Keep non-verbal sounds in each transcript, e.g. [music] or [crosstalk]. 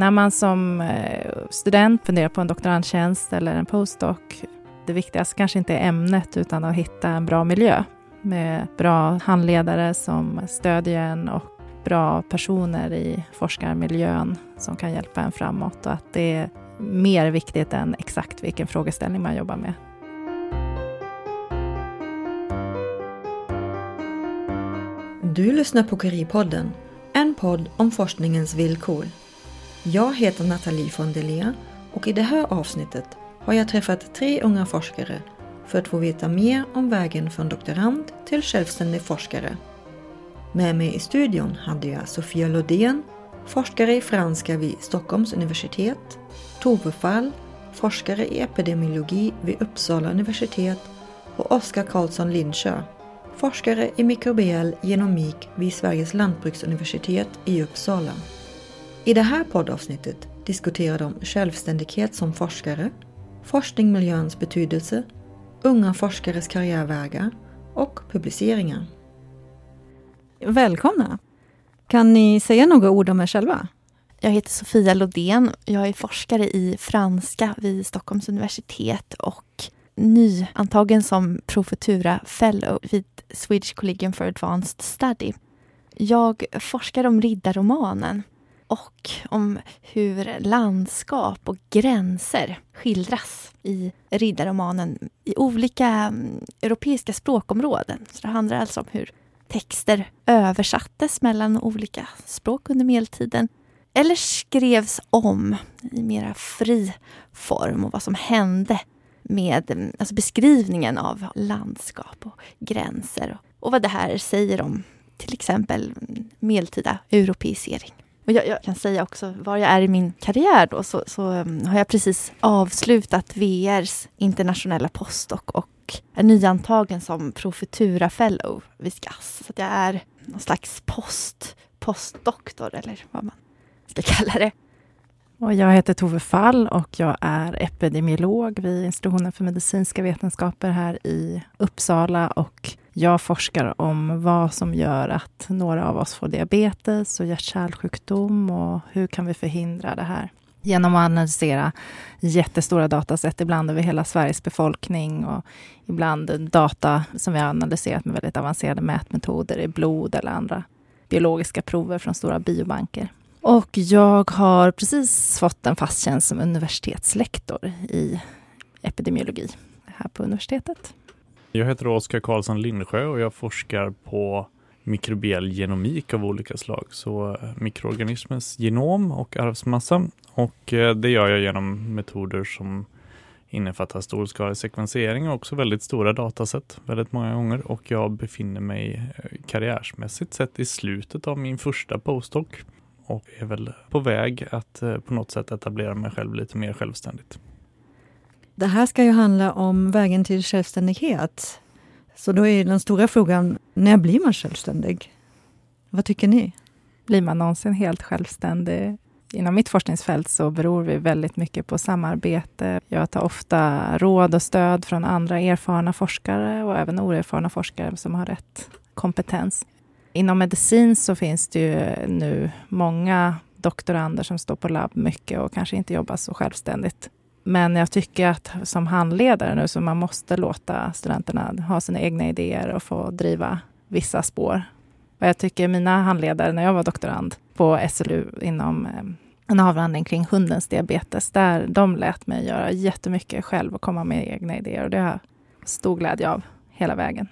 När man som eh, student funderar på en doktorandtjänst eller en postdoc, det viktigaste kanske inte är ämnet utan att hitta en bra miljö med bra handledare som stödjer en och bra personer i forskarmiljön som kan hjälpa en framåt och att det är mer viktigt än exakt vilken frågeställning man jobbar med. Du lyssnar på Curie-podden, en podd om forskningens villkor. Jag heter Nathalie von Delia och i det här avsnittet har jag träffat tre unga forskare för att få veta mer om vägen från doktorand till självständig forskare. Med mig i studion hade jag Sofia Lodén, forskare i franska vid Stockholms universitet, Tove Fall, forskare i epidemiologi vid Uppsala universitet och Oskar Karlsson Lindsjö, forskare i mikrobiell genomik vid Sveriges lantbruksuniversitet i Uppsala. I det här poddavsnittet diskuterar de självständighet som forskare, forskningsmiljöns betydelse, unga forskares karriärvägar och publiceringar. Välkomna! Kan ni säga några ord om er själva? Jag heter Sofia Lodén. Jag är forskare i franska vid Stockholms universitet och nyantagen som Profetura Fellow vid Swedish Collegium for Advanced Study. Jag forskar om riddarromanen och om hur landskap och gränser skildras i riddarromanen i olika mm, europeiska språkområden. Så det handlar alltså om hur texter översattes mellan olika språk under medeltiden eller skrevs om i mera fri form och vad som hände med mm, alltså beskrivningen av landskap och gränser och, och vad det här säger om till exempel mm, medeltida europeisering. Och jag, jag, kan säga också var jag är i min karriär då, så, så um, har jag precis avslutat VRs internationella postdoc och är nyantagen som Profetura Fellow vid SKAS. Så jag är någon slags post, postdoktor eller vad man ska kalla det. Och jag heter Tove Fall och jag är epidemiolog vid institutionen för medicinska vetenskaper här i Uppsala och jag forskar om vad som gör att några av oss får diabetes och hjärt-kärlsjukdom och hur kan vi förhindra det här? Genom att analysera jättestora dataset, ibland över hela Sveriges befolkning och ibland data som vi har analyserat med väldigt avancerade mätmetoder i blod eller andra biologiska prover från stora biobanker. Och jag har precis fått en fast tjänst som universitetslektor i epidemiologi här på universitetet. Jag heter Oskar Karlsson Lindsjö och jag forskar på mikrobiell genomik av olika slag. Så eh, mikroorganismens genom och arvsmassa. Och eh, det gör jag genom metoder som innefattar storskalig sekvensering och också väldigt stora dataset väldigt många gånger. Och jag befinner mig eh, karriärsmässigt sett i slutet av min första postdoc och är väl på väg att på något sätt etablera mig själv lite mer självständigt. Det här ska ju handla om vägen till självständighet. Så då är den stora frågan, när blir man självständig? Vad tycker ni? Blir man någonsin helt självständig? Inom mitt forskningsfält så beror vi väldigt mycket på samarbete. Jag tar ofta råd och stöd från andra erfarna forskare och även oerfarna forskare som har rätt kompetens. Inom medicin så finns det ju nu många doktorander som står på labb mycket och kanske inte jobbar så självständigt. Men jag tycker att som handledare nu så man måste låta studenterna ha sina egna idéer och få driva vissa spår. Och jag tycker mina handledare när jag var doktorand på SLU inom eh, en avhandling kring hundens diabetes, där de lät mig göra jättemycket själv och komma med egna idéer. Och det har jag stor glädje av hela vägen.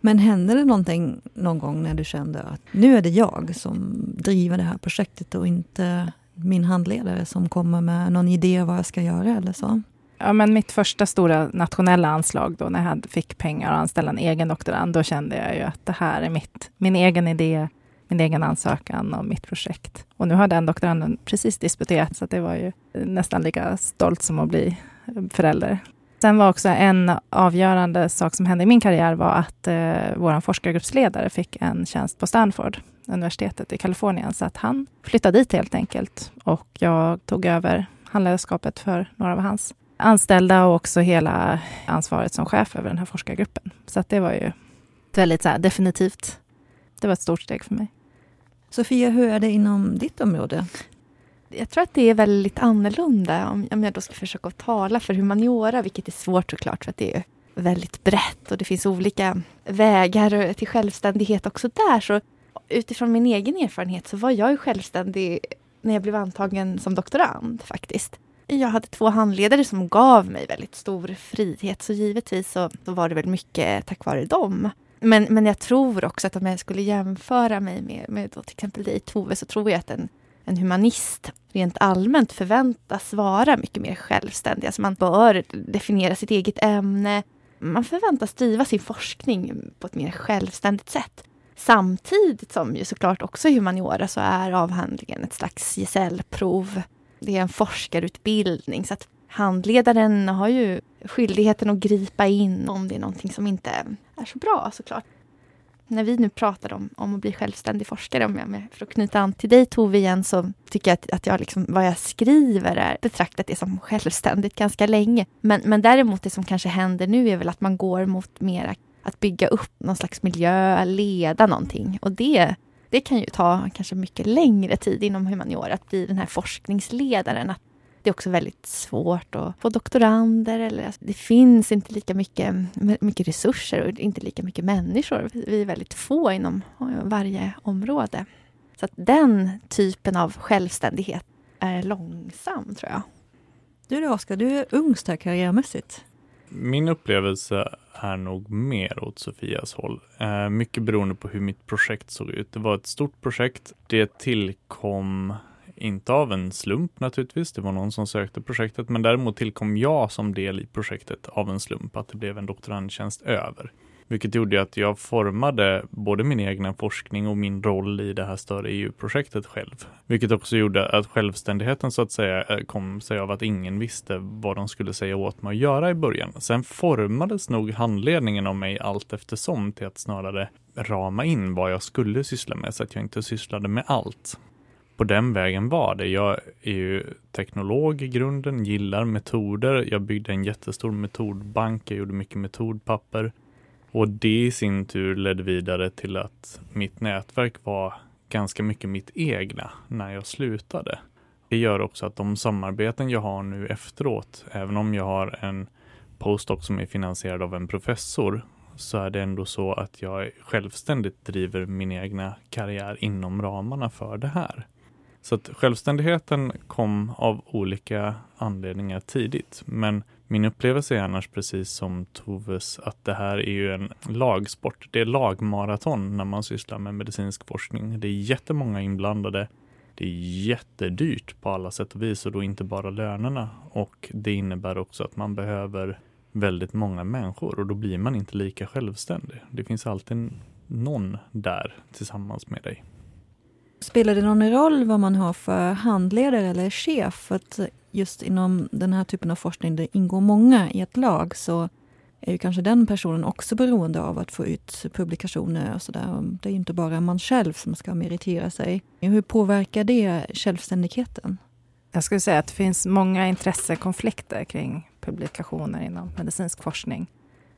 Men hände det någonting någon gång när du kände att nu är det jag som driver det här projektet och inte min handledare som kommer med någon idé vad jag ska göra eller så? Ja, men mitt första stora nationella anslag då, när jag fick pengar att anställa en egen doktorand, då kände jag ju att det här är mitt, min egen idé, min egen ansökan och mitt projekt. Och nu har den doktoranden precis disputerat, så det var ju nästan lika stolt som att bli förälder. Sen var också en avgörande sak som hände i min karriär var att eh, vår forskargruppsledare fick en tjänst på Stanford universitetet i Kalifornien. Så att han flyttade dit helt enkelt. Och jag tog över handledarskapet för några av hans anställda och också hela ansvaret som chef över den här forskargruppen. Så att det var ju väldigt så här, definitivt. Det var ett stort steg för mig. Sofia, hur är det inom ditt område? Jag tror att det är väldigt annorlunda om, om jag då ska försöka tala för humaniora, vilket är svårt såklart för att det är väldigt brett och det finns olika vägar till självständighet också där. Så utifrån min egen erfarenhet så var jag ju självständig när jag blev antagen som doktorand faktiskt. Jag hade två handledare som gav mig väldigt stor frihet så givetvis så, så var det väl mycket tack vare dem. Men, men jag tror också att om jag skulle jämföra mig med, med då till exempel dig Tove så tror jag att en, en humanist rent allmänt förväntas vara mycket mer självständig. Alltså man bör definiera sitt eget ämne. Man förväntas driva sin forskning på ett mer självständigt sätt. Samtidigt som ju såklart också i humaniora så är avhandlingen ett slags gesällprov. Det är en forskarutbildning så att handledaren har ju skyldigheten att gripa in om det är någonting som inte är så bra såklart. När vi nu pratar om, om att bli självständig forskare, om jag, för att knyta an till dig Tove igen, så tycker jag att, att jag liksom, vad jag skriver är betraktat det som självständigt ganska länge. Men, men däremot det som kanske händer nu är väl att man går mot mer, att bygga upp någon slags miljö, leda någonting. Och det, det kan ju ta kanske mycket längre tid inom humaniora att bli den här forskningsledaren. Att det är också väldigt svårt att få doktorander. Eller, alltså, det finns inte lika mycket, mycket resurser och inte lika mycket människor. Vi är väldigt få inom varje område. Så att den typen av självständighet är långsam, tror jag. Du då, Oskar, du är ungst här karriärmässigt. Min upplevelse är nog mer åt Sofias håll. Eh, mycket beroende på hur mitt projekt såg ut. Det var ett stort projekt. Det tillkom inte av en slump naturligtvis, det var någon som sökte projektet, men däremot tillkom jag som del i projektet av en slump, att det blev en doktorandtjänst över. Vilket gjorde att jag formade både min egna forskning och min roll i det här större EU-projektet själv. Vilket också gjorde att självständigheten så att säga eh, kom sig av att ingen visste vad de skulle säga åt mig att göra i början. Sen formades nog handledningen av mig allt eftersom till att snarare rama in vad jag skulle syssla med så att jag inte sysslade med allt på den vägen var det. Jag är ju teknolog i grunden, gillar metoder. Jag byggde en jättestor metodbank, jag gjorde mycket metodpapper. Och det i sin tur ledde vidare till att mitt nätverk var ganska mycket mitt egna när jag slutade. Det gör också att de samarbeten jag har nu efteråt, även om jag har en postdoc som är finansierad av en professor, så är det ändå så att jag självständigt driver min egna karriär inom ramarna för det här. Så att självständigheten kom av olika anledningar tidigt. Men min upplevelse är annars precis som Toves att det här är ju en lagsport. Det är lagmaraton när man sysslar med medicinsk forskning. Det är jättemånga inblandade. Det är jättedyrt på alla sätt och vis och då inte bara lönerna. Och det innebär också att man behöver väldigt många människor och då blir man inte lika självständig. Det finns alltid någon där tillsammans med dig. Spelar det någon roll vad man har för handledare eller chef? För att just inom den här typen av forskning, det ingår många i ett lag, så är ju kanske den personen också beroende av att få ut publikationer och sådär. Det är inte bara man själv som ska meritera sig. Hur påverkar det självständigheten? Jag skulle säga att det finns många intressekonflikter kring publikationer inom medicinsk forskning.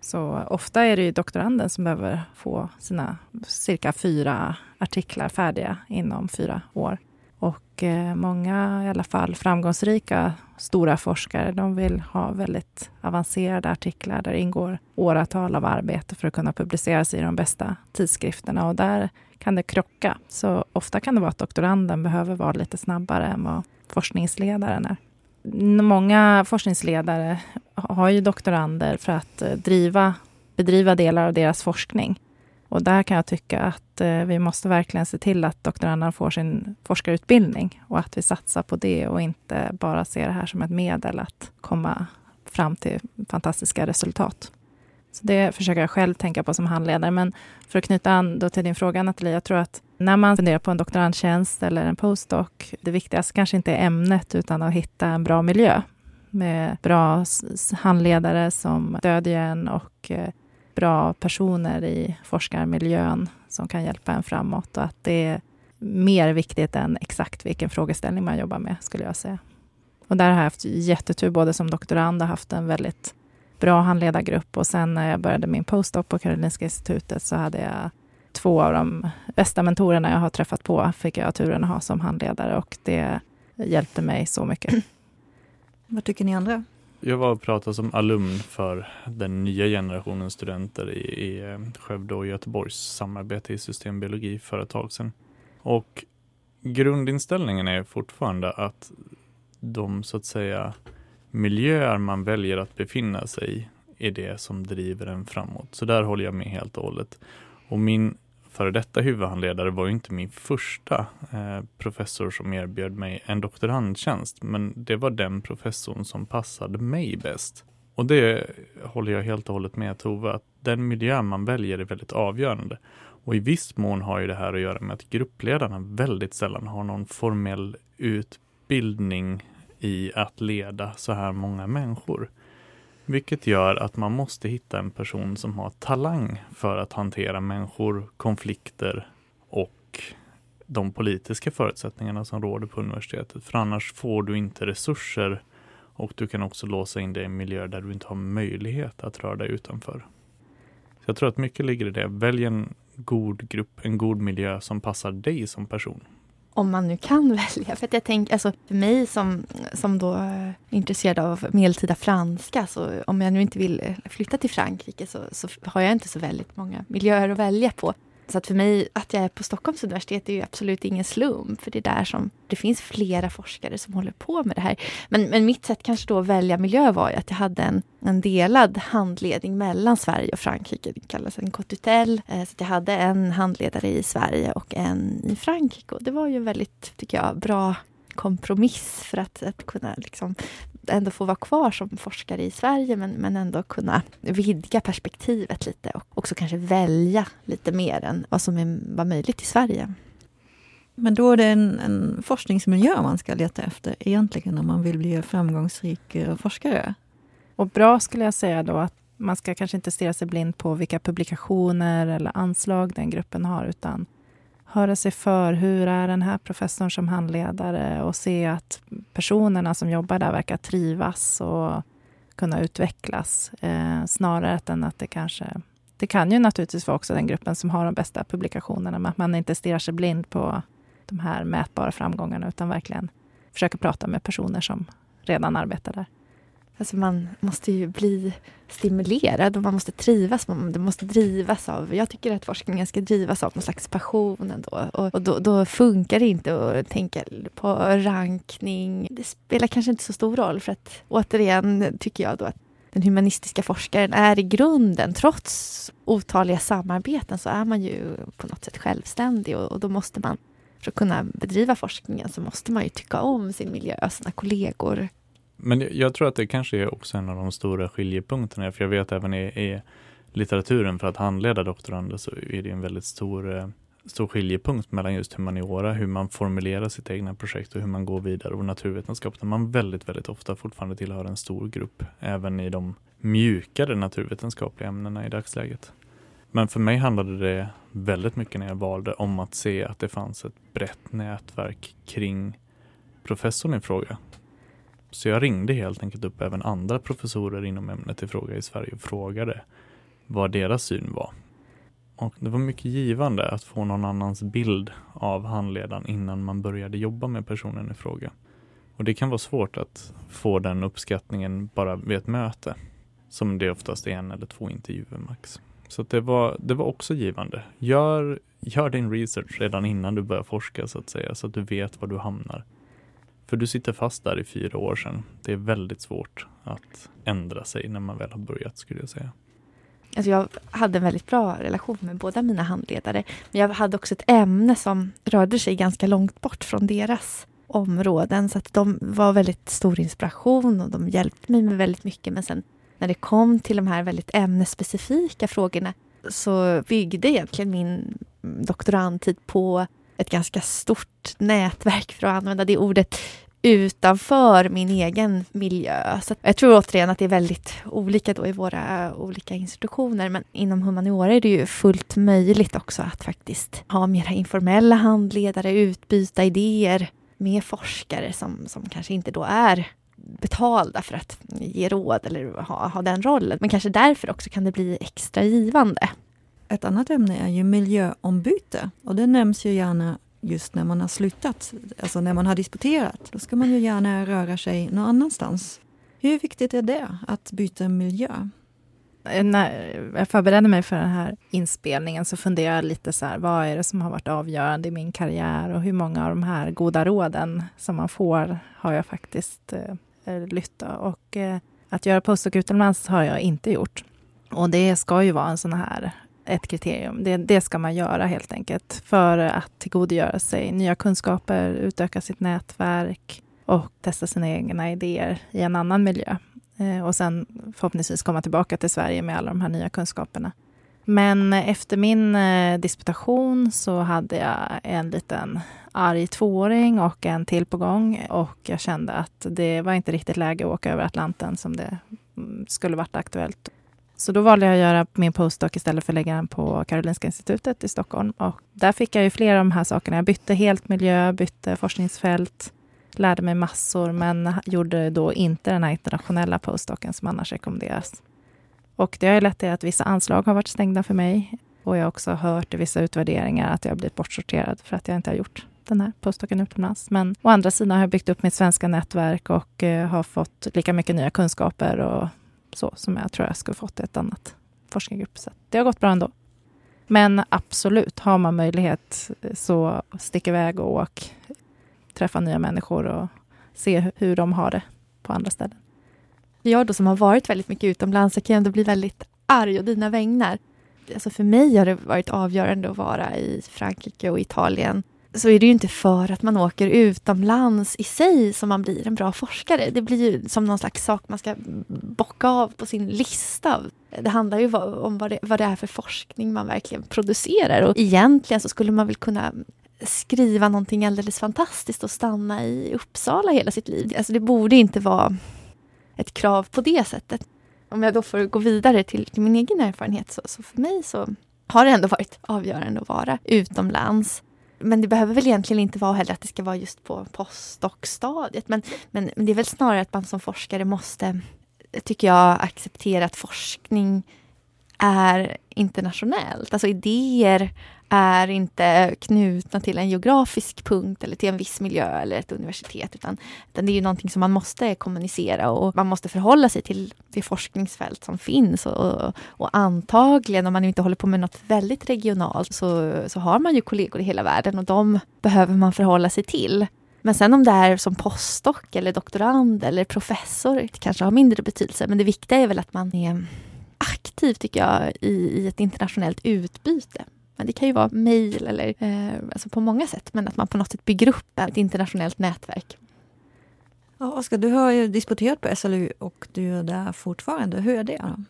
Så ofta är det ju doktoranden som behöver få sina cirka fyra artiklar färdiga inom fyra år. Och eh, många, i alla fall framgångsrika stora forskare, de vill ha väldigt avancerade artiklar där det ingår åratal av arbete för att kunna publiceras i de bästa tidskrifterna. Och där kan det krocka. Så ofta kan det vara att doktoranden behöver vara lite snabbare än vad forskningsledaren är många forskningsledare har ju doktorander för att eh, driva, bedriva delar av deras forskning. Och där kan jag tycka att eh, vi måste verkligen se till att doktoranderna får sin forskarutbildning och att vi satsar på det och inte bara ser det här som ett medel att komma fram till fantastiska resultat. Så det försöker jag själv tänka på som handledare. Men för att knyta an då till din fråga, Nathalie, jag tror att när man funderar på en doktorandtjänst eller en postdoc, det viktigaste kanske inte är ämnet, utan att hitta en bra miljö med bra handledare som stödjer en och eh, bra personer i forskarmiljön som kan hjälpa en framåt och att det är mer viktigt än exakt vilken frågeställning man jobbar med, skulle jag säga. Och där har jag haft jättetur, både som doktorand och haft en väldigt bra handledargrupp och sen när jag började min postdoc på Karolinska institutet så hade jag två av de bästa mentorerna jag har träffat på fick jag turen att ha som handledare och det hjälpte mig så mycket. Vad tycker ni andra? Jag var och pratade som alumn för den nya generationen studenter i, i eh, Skövde och Göteborgs samarbete i systembiologi för ett tag sedan. Och grundinställningen är fortfarande att de så att säga miljöer man väljer att befinna sig i är det som driver en framåt. Så där håller jag med helt och hållet. Och min före detta huvudhandledare var ju inte min första eh, professor som erbjöd mig en doktorandtjänst, men det var den professorn som passade mig bäst. Och det håller jag helt och hållet med Tove, att den miljö man väljer är väldigt avgörande. Och i viss mån har ju det här att göra med att gruppledarna väldigt sällan har någon formell utbildning i att leda så här många människor. Vilket gör att man måste hitta en person som har talang för att hantera människor, konflikter och de politiska förutsättningarna som råder på universitetet. För annars får du inte resurser och du kan också låsa in dig i en miljö där du inte har möjlighet att röra dig utanför. Så Jag tror att mycket ligger i det. Välj en god grupp, en god miljö som passar dig som person om man nu kan [laughs] välja. För att jag tänk, alltså för mig som, som då är intresserad av medeltida franska, så om jag nu inte vill flytta till Frankrike så, så har jag inte så väldigt många miljöer att välja på. Så att för mig, att jag är på Stockholms universitet är ju absolut ingen slump. För det är där som det finns flera forskare som håller på med det här. Men, men mitt sätt kanske då att välja miljö var ju att jag hade en, en delad handledning mellan Sverige och Frankrike. Det kallas en cotutel. Eh, så jag hade en handledare i Sverige och en i Frankrike. Och det var ju väldigt, tycker jag, bra kompromiss för att, att kunna liksom ändå få vara kvar som forskare i Sverige men, men ändå kunna vidga perspektivet lite och också kanske välja lite mer än vad som är, var möjligt i Sverige. Men då är det en, en forskningsmiljö man ska leta efter egentligen om man vill bli framgångsrik eh, forskare? Och bra skulle jag säga då att man ska kanske inte stirra sig blind på vilka publikationer eller anslag den gruppen har utan höra sig för. Hur är den här professorn som handledare? Och se att personerna som jobbar där verkar trivas och kunna utvecklas. Eh, snarare än att det kanske... Det kan ju naturligtvis vara också den gruppen som har de bästa publikationerna, men att man inte stirrar sig blind på de här mätbara framgångarna, utan verkligen försöker prata med personer som redan arbetar där. Alltså man måste ju bli stimulerad och man måste trivas. Man, det måste drivas av... Jag tycker att forskningen ska drivas av någon slags passion ändå. Och, och då, då, funkar det inte att tänka på rankning. Det spelar kanske inte så stor roll för att återigen tycker jag då att den humanistiska forskaren är i grunden, trots otaliga samarbeten, så är man ju på något sätt självständig och, och då måste man, för att kunna bedriva forskningen, så måste man ju tycka om sin miljö, och sina kollegor, men jag tror att det kanske är också en av de stora skiljepunkterna, för jag vet även i, i litteraturen för att handleda doktorander så är det en väldigt stor, eh, stor skiljepunkt mellan just humaniora, hur man formulerar sitt egna projekt och hur man går vidare och naturvetenskap där man väldigt, väldigt ofta fortfarande tillhör en stor grupp, även i de mjukare naturvetenskapliga ämnena i dagsläget. Men för mig handlade det väldigt mycket när jag valde om att se att det fanns ett brett nätverk kring professorn i fråga så jag ringde helt enkelt upp även andra professorer inom ämnet i fråga i Sverige och frågade vad deras syn var. Och det var mycket givande att få någon annans bild av handledaren innan man började jobba med personen i fråga. Och det kan vara svårt att få den uppskattningen bara vid ett möte, som det oftast är en eller två intervjuer max. Så det, var, det var också givande. Gör, gör din research redan innan du börjar forska så att säga, så att du vet var du hamnar. För du sitter fast där i fyra år sedan. Det är väldigt svårt att ändra sig när man väl har börjat skulle jag säga. Alltså jag hade en väldigt bra relation med båda mina handledare. Men jag hade också ett ämne som rörde sig ganska långt bort från deras områden. Så att de var väldigt stor inspiration och de hjälpte mig med väldigt mycket. Men sen när det kom till de här väldigt ämnesspecifika frågorna så byggde egentligen min doktorandtid på ett ganska stort nätverk, för att använda det ordet, utanför min egen miljö. Så jag tror återigen att det är väldigt olika då i våra olika institutioner. Men inom humaniora är det ju fullt möjligt också att faktiskt ha mera informella handledare, utbyta idéer med forskare som, som kanske inte då är betalda för att ge råd eller ha, ha den rollen. Men kanske därför också kan det bli extra givande. Ett annat ämne är ju miljöombyte och det nämns ju gärna just när man har slutat, alltså när man har disputerat. Då ska man ju gärna röra sig någon annanstans. Hur viktigt är det att byta miljö? Eh, när jag förberedde mig för den här inspelningen så funderade jag lite så här, vad är det som har varit avgörande i min karriär och hur många av de här goda råden som man får har jag faktiskt eh, eh lytt Och eh, att göra postdoc utomlands har jag inte gjort. Och det ska ju vara en sån här ett kriterium. Det, det, ska man göra helt enkelt för att tillgodogöra sig nya kunskaper, utöka sitt nätverk och testa sina egna idéer i en annan miljö. Eh, och sen förhoppningsvis komma tillbaka till Sverige med alla de här nya kunskaperna. Men efter min eh, disputation så hade jag en liten arg tvååring och en till på gång och jag kände att det var inte riktigt läge att åka över Atlanten som det mm, skulle varit aktuellt. Så då valde jag att göra min postdoc istället för att lägga den på Karolinska institutet i Stockholm. Och där fick jag ju flera av de här sakerna. Jag bytte helt miljö, bytte forskningsfält, lärde mig massor, men gjorde då inte den här internationella postdocen som annars rekommenderas. Och det har ju lett till att vissa anslag har varit stängda för mig. Och jag har också hört i vissa utvärderingar att jag har blivit bortsorterad för att jag inte har gjort den här postdocen utomlands. Men å andra sidan har jag byggt upp mitt svenska nätverk och eh, har fått lika mycket nya kunskaper och så som jag tror jag skulle fått i ett annat forskargrupp. Så det har gått bra ändå. Men absolut, har man möjlighet eh, så stick iväg och åk. Träffa nya människor och se hur de har det på andra ställen. Jag då som har varit väldigt mycket utomlands, jag kan ändå bli väldigt arg och dina vägnar. Alltså för mig har det varit avgörande att vara i Frankrike och Italien så är det ju inte för att man åker utomlands i sig som man blir en bra forskare. Det blir ju som någon slags sak man ska bocka av på sin lista. Det handlar ju om vad det, vad det är för forskning man verkligen producerar. Och egentligen så skulle man väl kunna skriva någonting alldeles fantastiskt och stanna i Uppsala hela sitt liv. Alltså det borde inte vara ett krav på det sättet. Om jag då får gå vidare till, till min egen erfarenhet så, så för mig så har det ändå varit avgörande att vara utomlands men det behöver väl egentligen inte vara heller att det ska vara just på postdoc-stadiet. Men, men, men, det är väl snarare att man som forskare måste, tycker jag, acceptera att forskning är internationellt. Alltså idéer är inte knutna till en geografisk punkt eller till en viss miljö eller ett universitet. Utan, utan det är ju någonting som man måste kommunicera och man måste förhålla sig till det forskningsfält som finns. Och, och, och antagligen, om man inte håller på med något väldigt regionalt, så, så har man ju kollegor i hela världen och de behöver man förhålla sig till. Men sen om det är som postdoc eller doktorand eller professor, det kanske har mindre betydelse. Men det viktiga är väl att man är aktiv, tycker jag, i, i ett internationellt utbyte. Men det kan ju vara mejl eller eh, alltså på många sätt, men att man på något sätt bygger upp ett internationellt nätverk. Ja, Oskar, du har ju disputerat på SLU och du är där fortfarande. Hur är det? Då?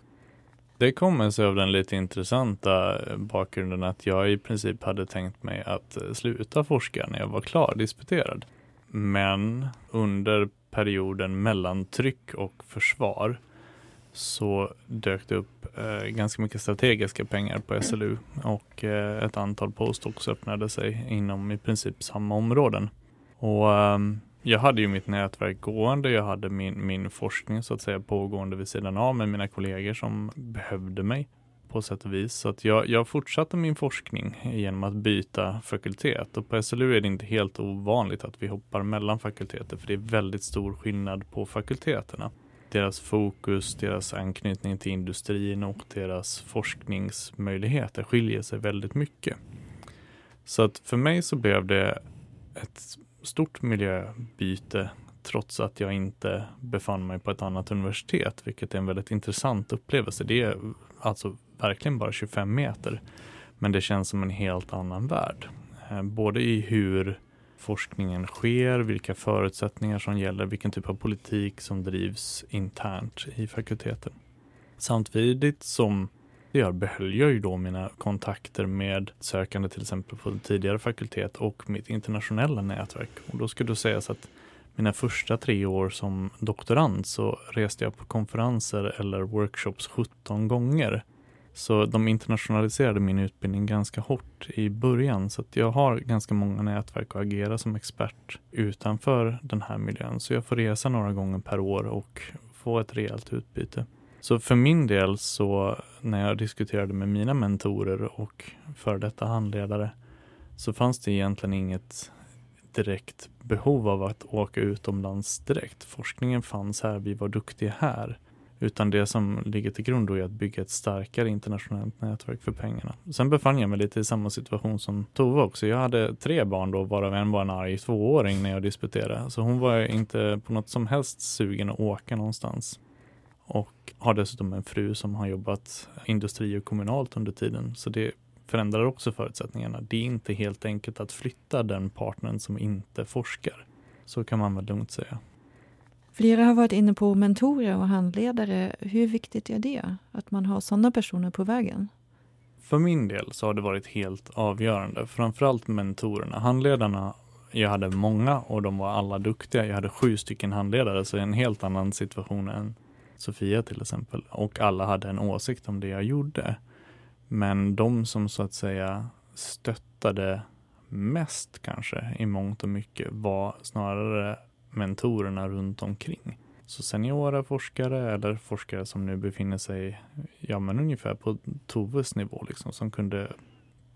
Det kommer sig av den lite intressanta bakgrunden att jag i princip hade tänkt mig att sluta forska när jag var klar disputerad. Men under perioden mellan tryck och försvar så dök det upp eh, ganska mycket strategiska pengar på SLU och eh, ett antal postdocs öppnade sig inom i princip samma områden. Och eh, jag hade ju mitt nätverk gående, jag hade min, min forskning så att säga pågående vid sidan av med mina kollegor som behövde mig på sätt och vis. Så att jag, jag fortsatte min forskning genom att byta fakultet och på SLU är det inte helt ovanligt att vi hoppar mellan fakulteter för det är väldigt stor skillnad på fakulteterna deras fokus, deras anknytning till industrin och deras forskningsmöjligheter skiljer sig väldigt mycket. Så att för mig så blev det ett stort miljöbyte trots att jag inte befann mig på ett annat universitet, vilket är en väldigt intressant upplevelse. Det är alltså verkligen bara 25 meter, men det känns som en helt annan värld. Eh, både i hur forskningen sker, vilka förutsättningar som gäller, vilken typ av politik som drivs internt i fakulteten. Samtidigt som jag gör behöll jag ju då mina kontakter med sökande till exempel på tidigare fakultet och mitt internationella nätverk. Och då skulle det sägas att mina första tre år som doktorand så reste jag på konferenser eller workshops 17 gånger så de internationaliserade min utbildning ganska hårt i början så att jag har ganska många nätverk och agera som expert utanför den här miljön. Så jag får resa några gånger per år och få ett rejält utbyte. Så för min del så när jag diskuterade med mina mentorer och före detta handledare så fanns det egentligen inget direkt behov av att åka utomlands direkt. Forskningen fanns här, vi var duktiga här. Utan det som ligger till grund då är att bygga ett starkare internationellt nätverk för pengarna. Sen befann jag mig lite i samma situation som Tove också. Jag hade tre barn då, varav en var en arg tvååring när jag disputerade. Så hon var inte på något som helst sugen att åka någonstans. Och har dessutom en fru som har jobbat industri och kommunalt under tiden. Så det förändrar också förutsättningarna. Det är inte helt enkelt att flytta den partnern som inte forskar. Så kan man väl lugnt säga. Flera har varit inne på mentorer och handledare. Hur viktigt är det att man har sådana personer på vägen? För min del så har det varit helt avgörande. Framförallt mentorerna. Handledarna, jag hade många och de var alla duktiga. Jag hade sju stycken handledare, så en helt annan situation än Sofia till exempel. Och alla hade en åsikt om det jag gjorde. Men de som så att säga stöttade mest kanske i mångt och mycket var snarare mentorerna runt omkring. Så seniora forskare eller forskare som nu befinner sig ja, men ungefär på Toves nivå, liksom, som kunde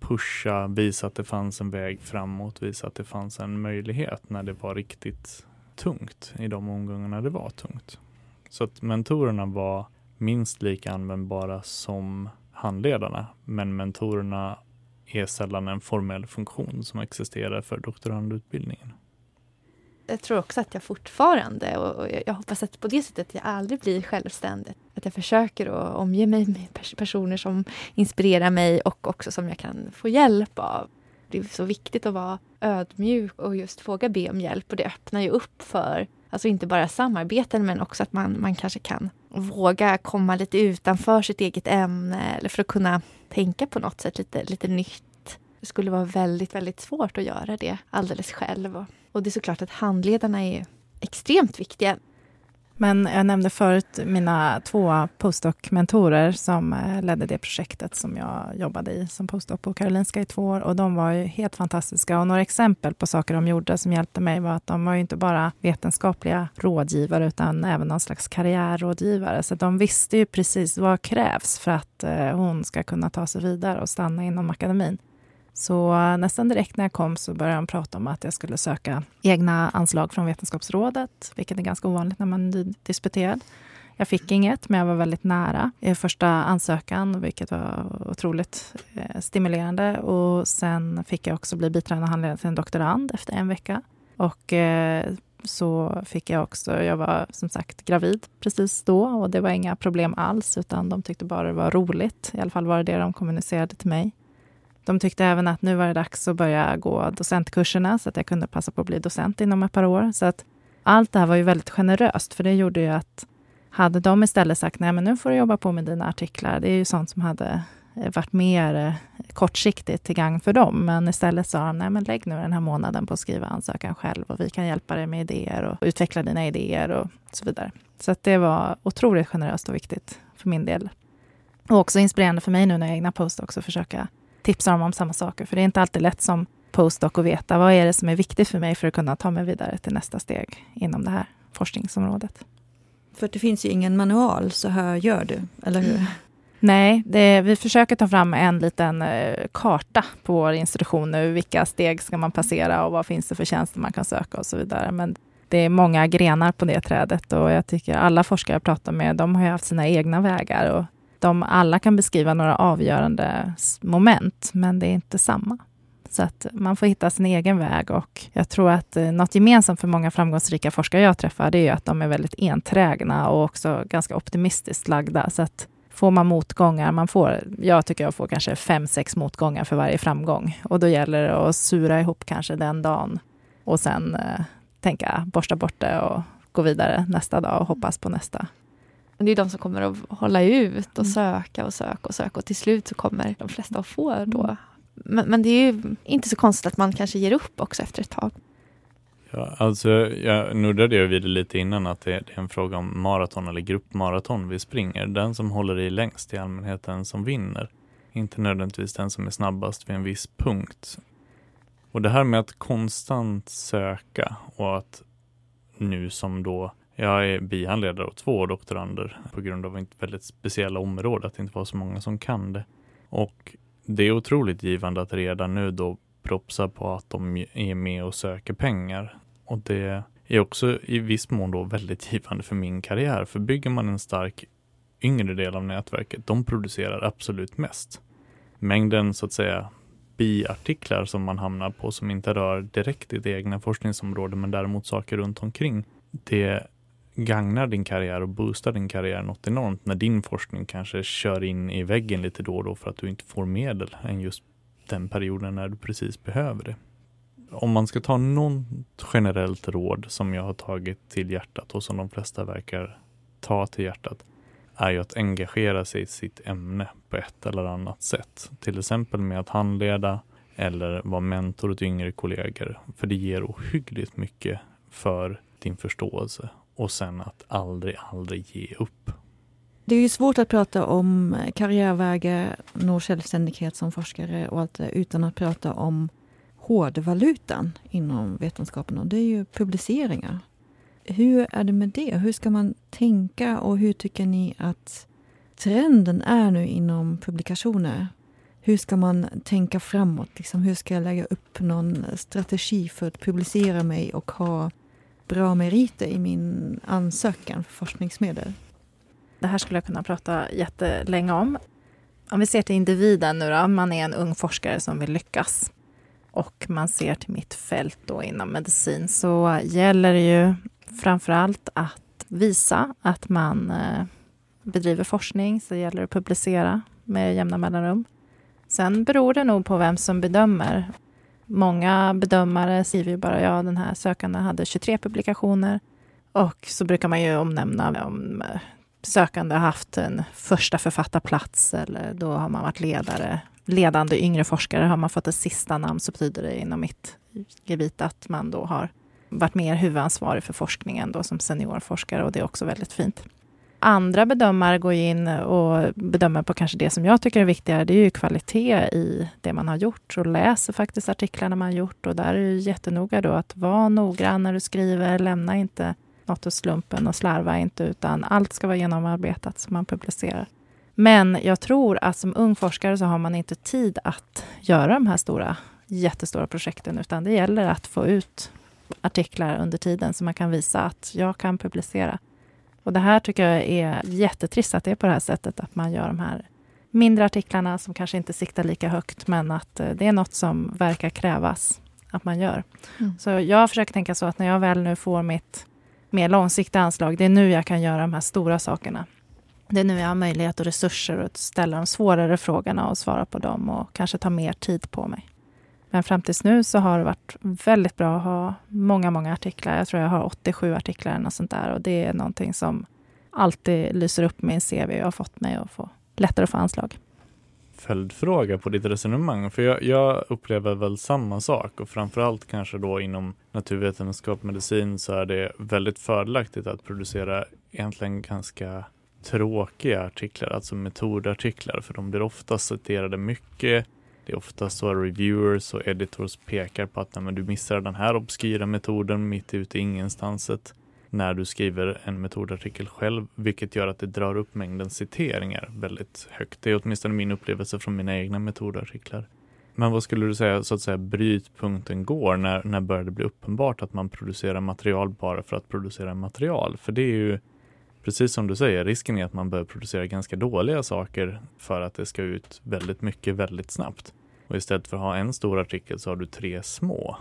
pusha, visa att det fanns en väg framåt, visa att det fanns en möjlighet när det var riktigt tungt i de omgångarna det var tungt. Så att mentorerna var minst lika användbara som handledarna, men mentorerna är sällan en formell funktion som existerar för doktorandutbildningen jag tror också att jag fortfarande, och jag hoppas att på det sättet jag aldrig blir självständig. Att jag försöker att omge mig med personer som inspirerar mig och också som jag kan få hjälp av. Det är så viktigt att vara ödmjuk och just våga be om hjälp och det öppnar ju upp för Alltså inte bara samarbeten men också att man, man kanske kan våga komma lite utanför sitt eget ämne eller för att kunna tänka på något sätt lite, lite nytt. Det skulle vara väldigt, väldigt svårt att göra det alldeles själv. Och det är såklart att handledarna är extremt viktiga. Men jag nämnde förut mina två postdoc-mentorer som eh, ledde det projektet som jag jobbade i som postdoc på Karolinska i två år. Och de var ju helt fantastiska. Och några exempel på saker de gjorde som hjälpte mig var att de var ju inte bara vetenskapliga rådgivare utan även någon slags karriärrådgivare. Så de visste ju precis vad krävs för att eh, hon ska kunna ta sig vidare och stanna inom akademin. Så nästan direkt när jag kom så började de prata om att jag skulle söka egna anslag från Vetenskapsrådet, vilket är ganska ovanligt när man är disputerad. Jag fick inget, men jag var väldigt nära i första ansökan, vilket var otroligt eh, stimulerande. Och sen fick jag också bli biträdande handledare till en doktorand efter en vecka. Och eh, så fick jag också, jag var som sagt gravid precis då och det var inga problem alls, utan de tyckte bara det var roligt. I alla fall var det det de kommunicerade till mig. De tyckte även att nu var det dags att börja gå docentkurserna så att jag kunde passa på att bli docent inom ett par år. Så att allt det här var ju väldigt generöst, för det gjorde ju att hade de istället sagt nej, men nu får du jobba på med dina artiklar, det är ju sånt som hade eh, varit mer eh, kortsiktigt till gagn för dem. Men istället sa de, nej men lägg nu den här månaden på att skriva ansökan själv och vi kan hjälpa dig med idéer och utveckla dina idéer och så vidare. Så att det var otroligt generöst och viktigt för min del. Och också inspirerande för mig nu när jag egna post också försöka tipsa dem om samma saker. För det är inte alltid lätt som postdoc att veta vad är det som är viktigt för mig för att kunna ta mig vidare till nästa steg inom det här forskningsområdet. För det finns ju ingen manual, så här gör du, eller hur? Nej, det, vi försöker ta fram en liten eh, karta på vår institution nu. Vilka steg ska man passera och vad finns det för tjänster man kan söka och så vidare. Men det är många grenar på det trädet och jag tycker alla forskare jag pratar med, de har haft sina egna vägar och de alla kan beskriva några avgörande moment, men det är inte samma. Så att man får hitta sin egen väg och jag tror att eh, något gemensamt för många framgångsrika forskare jag träffar, det är att de är väldigt enträgna och också ganska optimistiskt lagda. Så att får man motgångar, man får, jag tycker jag får kanske fem, sex motgångar för varje framgång och då gäller det att sura ihop kanske den dagen och sen eh, tänka borsta bort det och gå vidare nästa dag och hoppas på nästa. Det är de som kommer att hålla ut och mm. söka och söka och söka och till slut så kommer de flesta att få då. Mm. Men, men, det är ju inte så konstigt att man kanske ger upp också efter ett tag. Ja, alltså, jag nuddade jag vid det lite innan att det, det, är en fråga om maraton eller gruppmaraton vi springer. Den som håller i längst i allmänheten som vinner. Inte nödvändigtvis den som är snabbast vid en viss punkt. Och det här med att konstant söka och att nu som då jag är bihandledare och två doktorander på grund av ett väldigt speciella område, att det inte var så många som kan det. Och det är otroligt givande att redan nu då propsa på att de är med och söker pengar. Och det är också i viss mån då väldigt [laughs] givande för min karriär. För bygger man en stark yngre del av nätverket, de producerar absolut mest. Mängden så att säga biartiklar som man hamnar på som inte rör direkt ditt egna forskningsområde men däremot saker runt omkring. Det gagnar din karriär och boostar din karriär något enormt när din forskning kanske kör in i väggen lite då och då för att du inte får medel än just den perioden när du precis behöver det. Om man ska ta något generellt råd som jag har tagit till hjärtat och som de flesta verkar ta till hjärtat är ju att engagera sig i sitt ämne på ett eller annat sätt. Till exempel med att handleda eller vara mentor åt yngre kollegor. För det ger ohyggligt mycket för din förståelse och sen att aldrig, aldrig ge upp. Det är ju svårt att prata om eh, karriärvägar, nå självständighet som forskare och allt det utan att prata om hårdvalutan inom vetenskapen och det är ju publiceringar. Hur är det med det? Hur ska man tänka och hur tycker ni att trenden är nu inom publikationer? Hur ska man tänka framåt? Liksom, hur ska jag lägga upp någon strategi för att publicera mig och ha bra meriter i min ansökan för forskningsmedel? Det här skulle jag kunna prata jättelänge om. Om vi ser till individen nu då, man är en ung forskare som vill lyckas och man ser till mitt fält då inom medicin så gäller det ju framför allt att visa att man eh, bedriver forskning, så gäller det att publicera med jämna mellanrum. Sen beror det nog på vem som bedömer. Många bedömare skriver ju bara ja, den här sökanden hade 23 publikationer. Och så brukar man ju omnämna om eh, sökande har haft en första författarplats eller då har man varit ledare. Ledande yngre forskare har man fått ett sista namn så betyder det inom mitt gebit att man då har varit mer huvudansvarig för forskningen då som seniorforskare och det är också väldigt fint. Andra bedömare går in och bedömer på kanske det som jag tycker är viktigare. Det är ju kvalitet i det man har gjort och läser faktiskt artiklarna man har gjort. Och där är det jättenoga då att vara noggrann när du skriver. Lämna inte något åt slumpen och slarva inte, utan allt ska vara genomarbetat som man publicerar. Men jag tror att som ung forskare så har man inte tid att göra de här stora, jättestora projekten, utan det gäller att få ut artiklar under tiden så man kan visa att jag kan publicera. Och det här tycker jag är jättetrist att det är på det här sättet, att man gör de här mindre artiklarna som kanske inte siktar lika högt, men att eh, det är något som verkar krävas att man gör. Mm. Så jag försöker tänka så att när jag väl nu får mitt mer långsiktiga anslag, det är nu jag kan göra de här stora sakerna. Det är nu jag har möjlighet och resurser att ställa de svårare frågorna och svara på dem och kanske ta mer tid på mig. Men fram tills nu så har det varit väldigt bra att ha många, många artiklar. Jag tror jag har 87 artiklar eller något sånt där och det är någonting som alltid lyser upp min CV och har fått mig att få lättare att få anslag. Följdfråga på ditt resonemang, för jag, jag upplever väl samma sak och framförallt kanske då inom naturvetenskap och medicin så är det väldigt fördelaktigt att producera egentligen ganska tråkiga artiklar, alltså metodartiklar, för de blir ofta citerade mycket det är ofta så att reviewers och editors pekar på att nej, du missar den här obskyra metoden mitt ute i ingenstanset när du skriver en metodartikel själv, vilket gör att det drar upp mängden citeringar väldigt högt. Det är åtminstone min upplevelse från mina egna metodartiklar. Men vad skulle du säga, så att säga, brytpunkten går? När, när börjar det bli uppenbart att man producerar material bara för att producera material? För det är ju, precis som du säger, risken är att man börjar producera ganska dåliga saker för att det ska ut väldigt mycket väldigt snabbt. Och istället för att ha en stor artikel så har du tre små.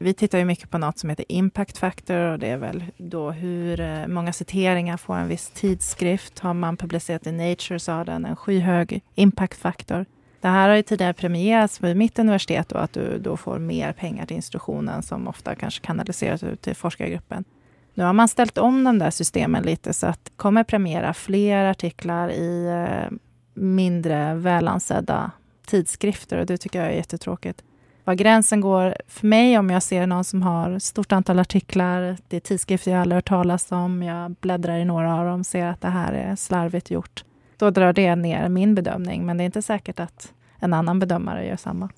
Vi tittar ju mycket på något som heter impact factor och det är väl då hur eh, många citeringar får en viss tidskrift. Har man publicerat i Nature så har den en skyhög impact factor. Det här har ju tidigare premierats vid mitt universitet och att du då får mer pengar till institutionen som ofta kanske kanaliseras ut till forskargruppen. Nu har man ställt om de där systemen lite så att det kommer premiera fler artiklar i eh, mindre välansedda tidskrifter och det tycker jag är jättetråkigt. Var gränsen går för mig om jag ser någon som har stort antal artiklar, det är tidskrifter jag aldrig hört talas om, jag bläddrar i några av dem, ser att det här är slarvigt gjort. Då drar det ner min bedömning, men det är inte säkert att en annan bedömare gör samma.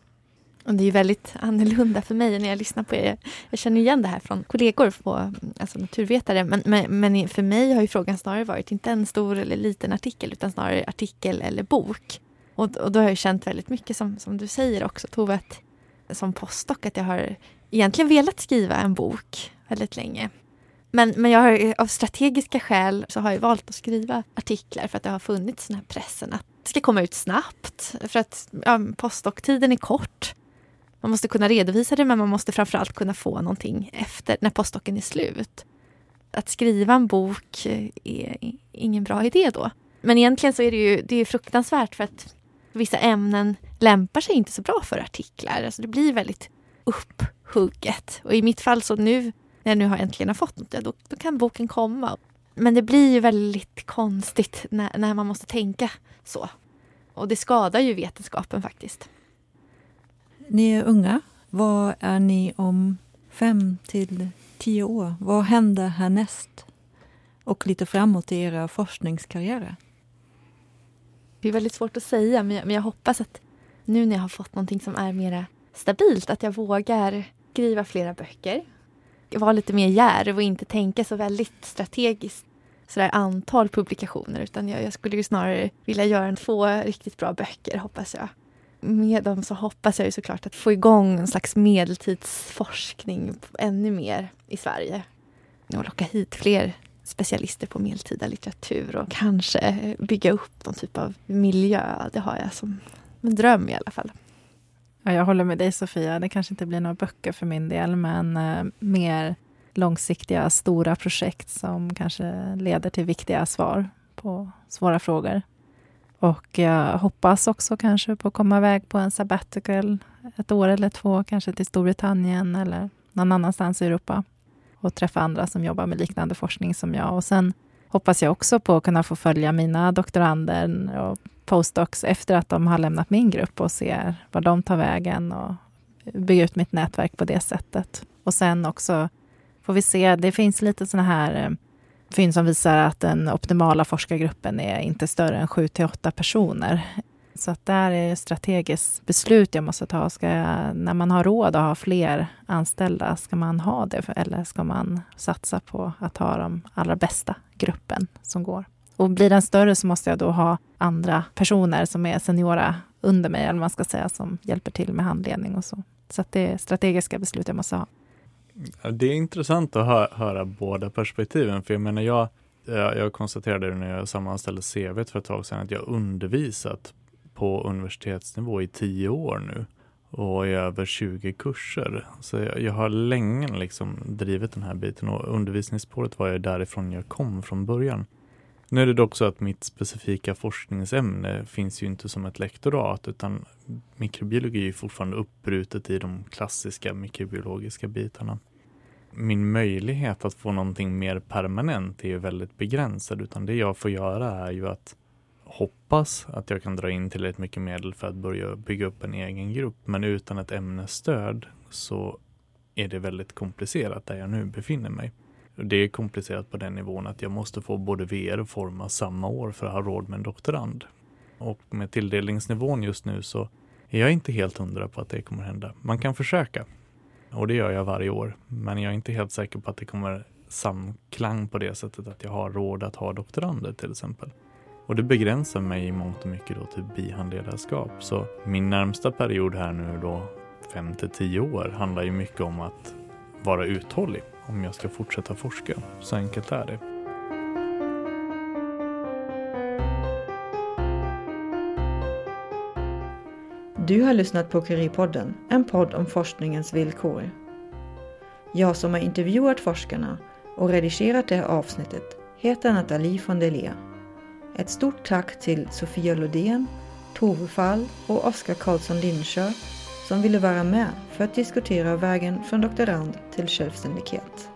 Och det är väldigt annorlunda för mig när jag lyssnar på er. Jag känner igen det här från kollegor, på, alltså naturvetare. Men, men, men, för mig har ju frågan snarare varit inte en stor eller liten artikel utan snarare artikel eller bok. Och, och då har jag känt väldigt mycket som, som du säger också Tove, att som postdoc att jag har egentligen velat skriva en bok väldigt länge. Men, men jag har, av strategiska skäl så har jag valt att skriva artiklar för att det har funnits den här pressen att det ska komma ut snabbt. För att ja, postdoc-tiden är kort. Man måste kunna redovisa det men man måste framförallt kunna få någonting efter när postdocen är slut. Att skriva en bok är ingen bra idé då. Men egentligen så är det ju det är fruktansvärt för att vissa ämnen lämpar sig inte så bra för artiklar. Alltså det blir väldigt upphugget. Och i mitt fall så nu när jag nu har äntligen har fått något, då, då kan boken komma. Men det blir ju väldigt konstigt när, när man måste tänka så. Och det skadar ju vetenskapen faktiskt. Ni är unga. Vad är ni om fem till tio år? Vad händer härnäst? Och lite framåt i era forskningskarriärer? Det är väldigt svårt att säga, men jag, men jag hoppas att nu när jag har fått någonting som är mer stabilt, att jag vågar skriva flera böcker. Vara lite mer djärv och inte tänka så väldigt strategiskt sådär antal publikationer utan jag, jag skulle snarare vilja göra två riktigt bra böcker hoppas jag. Med dem så hoppas jag ju såklart att få igång en slags medeltidsforskning ännu mer i Sverige. Och locka hit fler specialister på medeltida litteratur och kanske bygga upp någon typ av miljö. Det har jag som en dröm i alla fall. Ja, jag håller med dig Sofia. Det kanske inte blir några böcker för min del, men eh, mer långsiktiga, stora projekt som kanske leder till viktiga svar på svåra frågor. Och jag hoppas också kanske på att komma iväg på en sabbatical ett år eller två, kanske till Storbritannien eller någon annanstans i Europa och träffa andra som jobbar med liknande forskning som jag. Och sen hoppas jag också på att kunna få följa mina doktorander och postdocs efter att de har lämnat min grupp och ser var de tar vägen och bygga ut mitt nätverk på det sättet. Och sen också får vi se, det finns lite sådana här eh, fynd som visar att den optimala forskargruppen är inte större än 7 till 8 personer. Så att där är ett strategiskt beslut jag måste ta. Ska jag, när man har råd att ha fler anställda, ska man ha det eller ska man satsa på att ha de allra bästa gruppen som går? Och blir den större så måste jag då ha andra personer som är seniora under mig, eller man ska säga, som hjälper till med handledning och så. Så att det är strategiska beslut jag måste ha. Det är intressant att hö höra båda perspektiven, för jag menar, jag, jag konstaterade när jag sammanställde CV för ett tag sedan att jag undervisat på universitetsnivå i tio år nu och i över 20 kurser. Så jag, jag, har länge liksom drivit den här biten och undervisningsspåret var jag därifrån jag kom från början. Nu är det dock så att mitt specifika forskningsämne finns ju inte som ett lektorat utan mikrobiologi är fortfarande uppbrutet i de klassiska mikrobiologiska bitarna. Min möjlighet att få någonting mer permanent är ju väldigt begränsad utan det jag får göra är ju att hoppas att jag kan dra in tillräckligt mycket medel för att börja bygga upp en egen grupp. Men utan ett ämnesstöd så är det väldigt komplicerat där jag nu befinner mig. Det är komplicerat på den nivån att jag måste få både VR och Forma samma år för att ha råd med en doktorand. Och med tilldelningsnivån just nu så är jag inte helt hundra på att det kommer hända. Man kan försöka och det gör jag varje år. Men jag är inte helt säker på att det kommer samklang på det sättet att jag har råd att ha doktorander till exempel. Och det begränsar mig i mångt och mycket då till bihandledarskap. Så min närmsta period här nu då, 5 till 10 år, handlar ju mycket om att vara uthållig om jag ska fortsätta forska. Så enkelt är det. Du har lyssnat på Curie-podden, en podd om forskningens villkor. Jag som har intervjuat forskarna och redigerat det här avsnittet heter Nathalie von der ett stort tack till Sofia Lodén, Tove Fall och Oskar Karlsson Lindsjö som ville vara med för att diskutera vägen från doktorand till självständighet.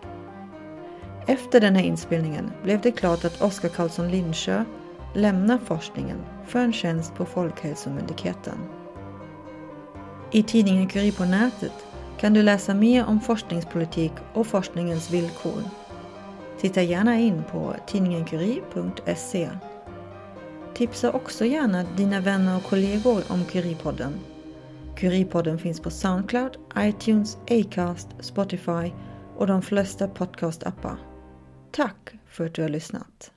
Efter den här inspelningen blev det klart att Oskar Karlsson Lindsjö lämnar forskningen för en tjänst på Folkhälsomyndigheten. I tidningen Curie på nätet kan du läsa mer om forskningspolitik och forskningens villkor. Titta gärna in på tidningencurie.se. Tipsa också gärna dina vänner och kollegor om Curie-podden. Curie-podden finns på Soundcloud, iTunes, Acast, Spotify och de flesta podcastappar. Tack för att du har lyssnat.